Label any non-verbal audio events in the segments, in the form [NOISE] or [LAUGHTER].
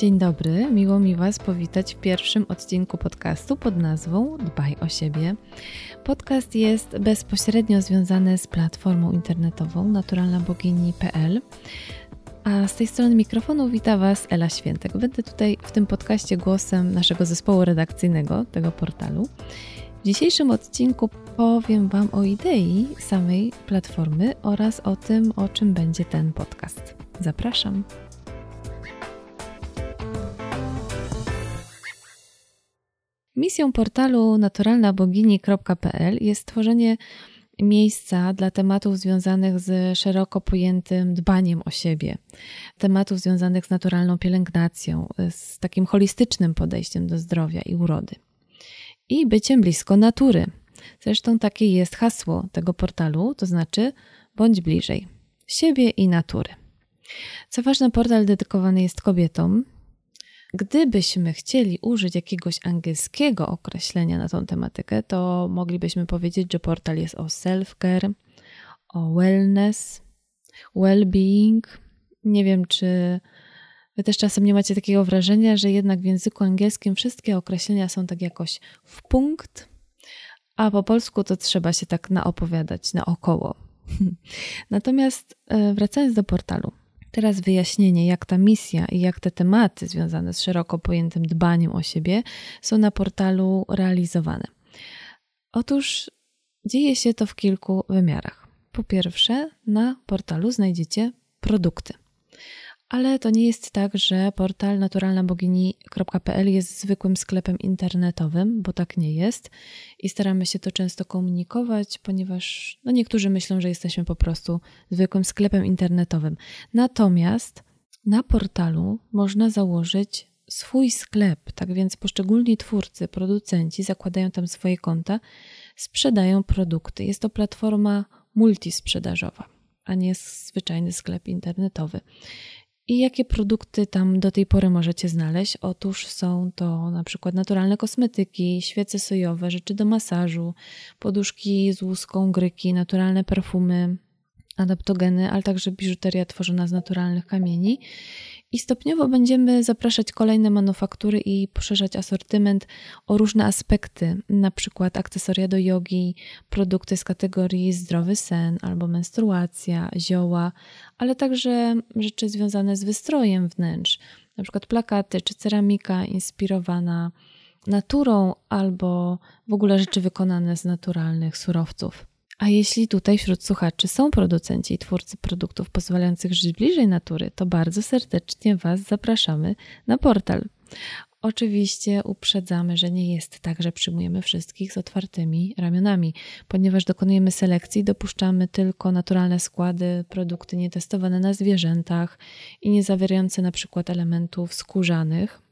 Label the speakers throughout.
Speaker 1: Dzień dobry, miło mi Was powitać w pierwszym odcinku podcastu pod nazwą Dbaj o siebie. Podcast jest bezpośrednio związany z platformą internetową naturalnabogini.pl. A z tej strony mikrofonu wita Was Ela Świętek. Będę tutaj w tym podcaście głosem naszego zespołu redakcyjnego tego portalu. W dzisiejszym odcinku powiem Wam o idei samej platformy oraz o tym, o czym będzie ten podcast. Zapraszam. Misją portalu naturalnabogini.pl jest tworzenie miejsca dla tematów związanych z szeroko pojętym dbaniem o siebie, tematów związanych z naturalną pielęgnacją, z takim holistycznym podejściem do zdrowia i urody i byciem blisko natury. Zresztą takie jest hasło tego portalu, to znaczy bądź bliżej siebie i natury. Co ważne, portal dedykowany jest kobietom. Gdybyśmy chcieli użyć jakiegoś angielskiego określenia na tą tematykę, to moglibyśmy powiedzieć, że portal jest o self-care, o wellness, well-being. Nie wiem, czy Wy też czasem nie macie takiego wrażenia, że jednak w języku angielskim wszystkie określenia są tak jakoś w punkt, a po polsku to trzeba się tak naopowiadać naokoło. [LAUGHS] Natomiast e, wracając do portalu, teraz wyjaśnienie, jak ta misja i jak te tematy związane z szeroko pojętym dbaniem o siebie są na portalu realizowane. Otóż dzieje się to w kilku wymiarach. Po pierwsze, na portalu znajdziecie produkty. Ale to nie jest tak, że portal naturalnabogini.pl jest zwykłym sklepem internetowym, bo tak nie jest i staramy się to często komunikować, ponieważ no niektórzy myślą, że jesteśmy po prostu zwykłym sklepem internetowym. Natomiast na portalu można założyć swój sklep, tak więc poszczególni twórcy, producenci zakładają tam swoje konta, sprzedają produkty. Jest to platforma multisprzedażowa, a nie zwyczajny sklep internetowy. I jakie produkty tam do tej pory możecie znaleźć? Otóż są to na przykład naturalne kosmetyki, świece sojowe, rzeczy do masażu, poduszki z łuską, gryki, naturalne perfumy, adaptogeny, ale także biżuteria tworzona z naturalnych kamieni. I stopniowo będziemy zapraszać kolejne manufaktury i poszerzać asortyment o różne aspekty, na przykład akcesoria do jogi, produkty z kategorii zdrowy sen albo menstruacja, zioła, ale także rzeczy związane z wystrojem wnętrz, na przykład plakaty czy ceramika inspirowana naturą albo w ogóle rzeczy wykonane z naturalnych surowców. A jeśli tutaj wśród słuchaczy są producenci i twórcy produktów pozwalających żyć bliżej natury, to bardzo serdecznie Was zapraszamy na portal. Oczywiście uprzedzamy, że nie jest tak, że przyjmujemy wszystkich z otwartymi ramionami, ponieważ dokonujemy selekcji, dopuszczamy tylko naturalne składy, produkty nietestowane na zwierzętach i nie zawierające na przykład elementów skórzanych,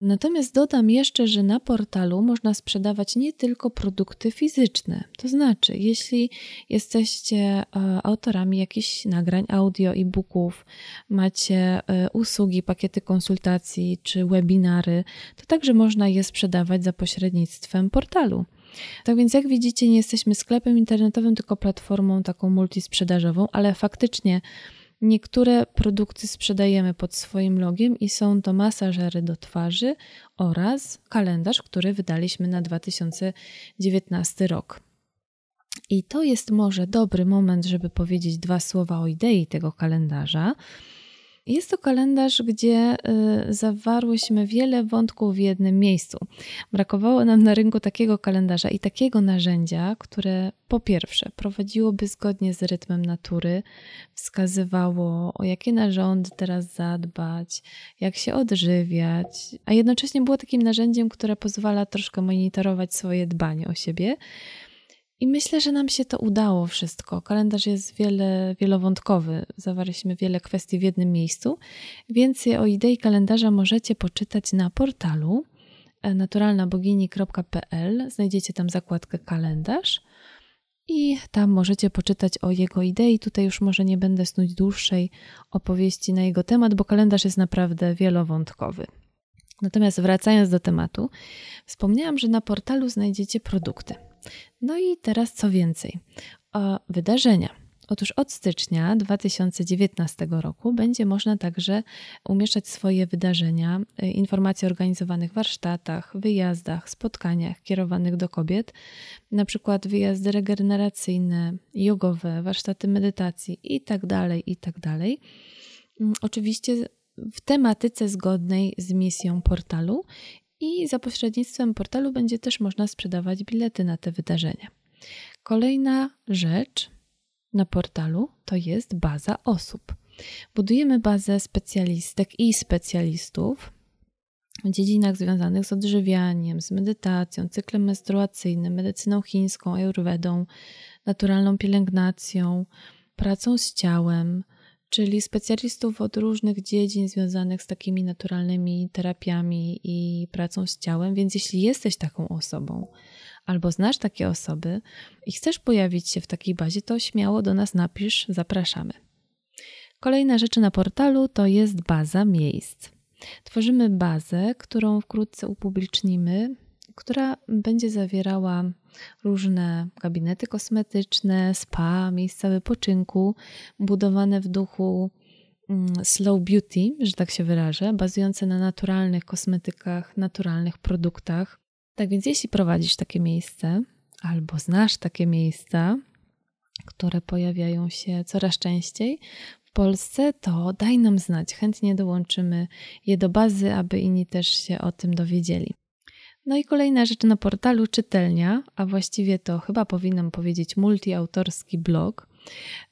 Speaker 1: Natomiast dodam jeszcze, że na portalu można sprzedawać nie tylko produkty fizyczne. To znaczy, jeśli jesteście e, autorami jakichś nagrań audio, e-booków, macie e, usługi, pakiety konsultacji czy webinary, to także można je sprzedawać za pośrednictwem portalu. Tak więc, jak widzicie, nie jesteśmy sklepem internetowym, tylko platformą taką multisprzedażową, ale faktycznie Niektóre produkty sprzedajemy pod swoim logiem i są to masażery do twarzy oraz kalendarz, który wydaliśmy na 2019 rok. I to jest może dobry moment, żeby powiedzieć dwa słowa o idei tego kalendarza. Jest to kalendarz, gdzie y, zawarłyśmy wiele wątków w jednym miejscu. Brakowało nam na rynku takiego kalendarza i takiego narzędzia, które po pierwsze prowadziłoby zgodnie z rytmem natury, wskazywało o jakie narządy teraz zadbać, jak się odżywiać, a jednocześnie było takim narzędziem, które pozwala troszkę monitorować swoje dbanie o siebie i myślę, że nam się to udało wszystko. Kalendarz jest wiele, wielowątkowy. Zawarliśmy wiele kwestii w jednym miejscu. Więcej o idei kalendarza możecie poczytać na portalu e, naturalnabogini.pl. Znajdziecie tam zakładkę kalendarz i tam możecie poczytać o jego idei. Tutaj już może nie będę snuć dłuższej opowieści na jego temat, bo kalendarz jest naprawdę wielowątkowy. Natomiast wracając do tematu, wspomniałam, że na portalu znajdziecie produkty. No i teraz co więcej, o wydarzenia. Otóż od stycznia 2019 roku będzie można także umieszczać swoje wydarzenia, y, informacje o organizowanych warsztatach, wyjazdach, spotkaniach kierowanych do kobiet, na przykład wyjazdy regeneracyjne, jogowe, warsztaty medytacji itd., tak itd. Tak mm, oczywiście w tematyce zgodnej z misją portalu i za pośrednictwem portalu będzie też można sprzedawać bilety na te wydarzenia. Kolejna rzecz na portalu to jest baza osób. Budujemy bazę specjalistek i specjalistów w dziedzinach związanych z odżywianiem, z medytacją, cyklem menstruacyjnym, medycyną chińską, ayurvedą, naturalną pielęgnacją, pracą z ciałem, czyli specjalistów od różnych dziedzin związanych z takimi naturalnymi terapiami i pracą z ciałem. Więc jeśli jesteś taką osobą, albo znasz takie osoby i chcesz pojawić się w takiej bazie, to śmiało do nas napisz, zapraszamy. Kolejna rzecz na portalu to jest baza miejsc. Tworzymy bazę, którą wkrótce upublicznimy, która będzie zawierała różne gabinety kosmetyczne, spa, miejsca wypoczynku, budowane w duchu mm, slow beauty, że tak się wyrażę, bazujące na naturalnych kosmetykach, naturalnych produktach. Tak więc, jeśli prowadzisz takie miejsce albo znasz takie miejsca, które pojawiają się coraz częściej w Polsce, to daj nam znać. Chętnie dołączymy je do bazy, aby inni też się o tym dowiedzieli. No i kolejna rzecz na portalu czytelnia, a właściwie to chyba powinnam powiedzieć multiautorski blog.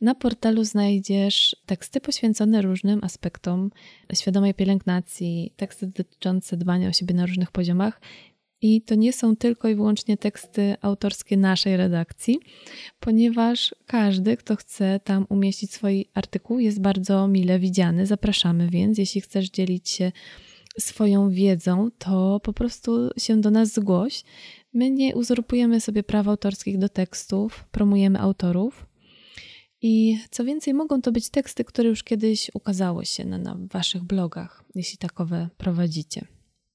Speaker 1: Na portalu znajdziesz teksty poświęcone różnym aspektom świadomej pielęgnacji, teksty dotyczące dbania o siebie na różnych poziomach. I to nie są tylko i wyłącznie teksty autorskie naszej redakcji, ponieważ każdy, kto chce tam umieścić swój artykuł, jest bardzo mile widziany. Zapraszamy więc, jeśli chcesz dzielić się swoją wiedzą, to po prostu się do nas zgłoś. My nie uzurpujemy sobie praw autorskich do tekstów, promujemy autorów. I co więcej, mogą to być teksty, które już kiedyś ukazały się na, na waszych blogach, jeśli takowe prowadzicie.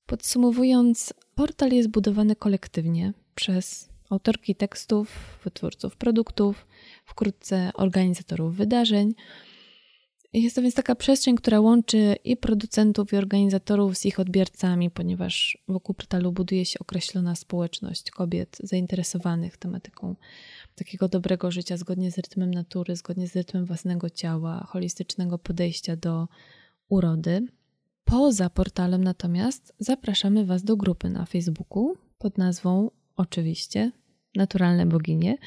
Speaker 1: Podsumowując, portal jest budowany kolektywnie przez autorki tekstów, wytwórców produktów, wkrótce organizatorów wydarzeń jest to więc taka przestrzeń, która łączy i producentów, i organizatorów z ich odbiorcami, ponieważ wokół portalu buduje się określona społeczność kobiet zainteresowanych tematyką takiego dobrego życia zgodnie z rytmem natury, zgodnie z rytmem własnego ciała, holistycznego podejścia do urody. Poza portalem natomiast zapraszamy Was do grupy na Facebooku pod nazwą oczywiście Naturalne Boginie.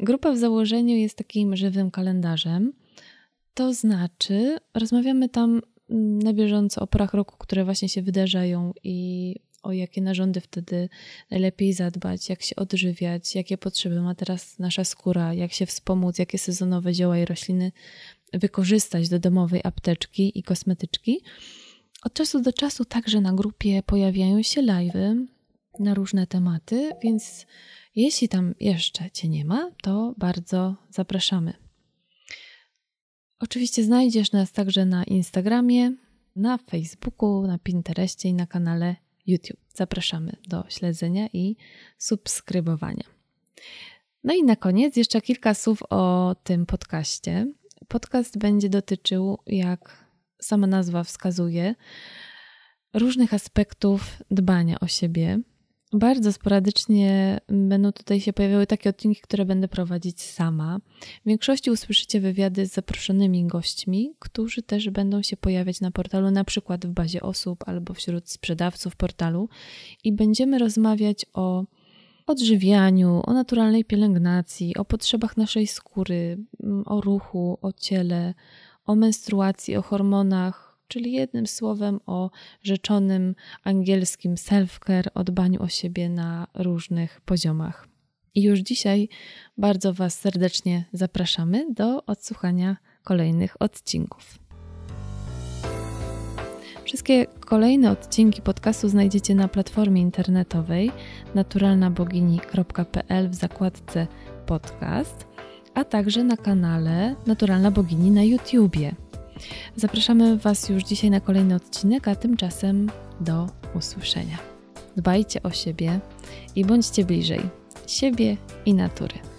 Speaker 1: Grupa w założeniu jest takim żywym kalendarzem to znaczy, rozmawiamy tam mm, na bieżąco o porach roku, które właśnie się wydarzają i o jakie narządy wtedy najlepiej zadbać, jak się odżywiać, jakie potrzeby ma teraz nasza skóra, jak się wspomóc, jakie sezonowe zioła i rośliny wykorzystać do domowej apteczki i kosmetyczki. Od czasu do czasu także na grupie pojawiają się live'y na różne tematy, więc jeśli tam jeszcze Cię nie ma, to bardzo zapraszamy. Oczywiście znajdziesz nas także na Instagramie, na Facebooku, na Pinterestie i na kanale YouTube. Zapraszamy do śledzenia i subskrybowania. No i na koniec jeszcze kilka słów o tym podcaście. Podcast będzie dotyczył, jak sama nazwa wskazuje, różnych aspektów dbania o siebie, bardzo sporadycznie będą tutaj się pojawiały takie odcinki, które będę prowadzić sama. W większości usłyszycie wywiady z zaproszonymi gośćmi, którzy też będą się pojawiać na portalu, na przykład w bazie osób albo wśród sprzedawców portalu i będziemy rozmawiać o odżywianiu, o naturalnej pielęgnacji, o potrzebach naszej skóry, o ruchu, o ciele, o menstruacji, o hormonach, czyli jednym słowem o rzeczonym angielskim self-care, o dbaniu o siebie na różnych poziomach. I już dzisiaj bardzo Was serdecznie zapraszamy do odsłuchania kolejnych odcinków. Wszystkie kolejne odcinki podcastu znajdziecie na platformie internetowej naturalnabogini.pl w zakładce podcast, a także na kanale Naturalna Bogini na YouTubie. Zapraszamy Was już dzisiaj na kolejny odcinek, a tymczasem do usłyszenia. Dbajcie o siebie i bądźcie bliżej siebie i natury.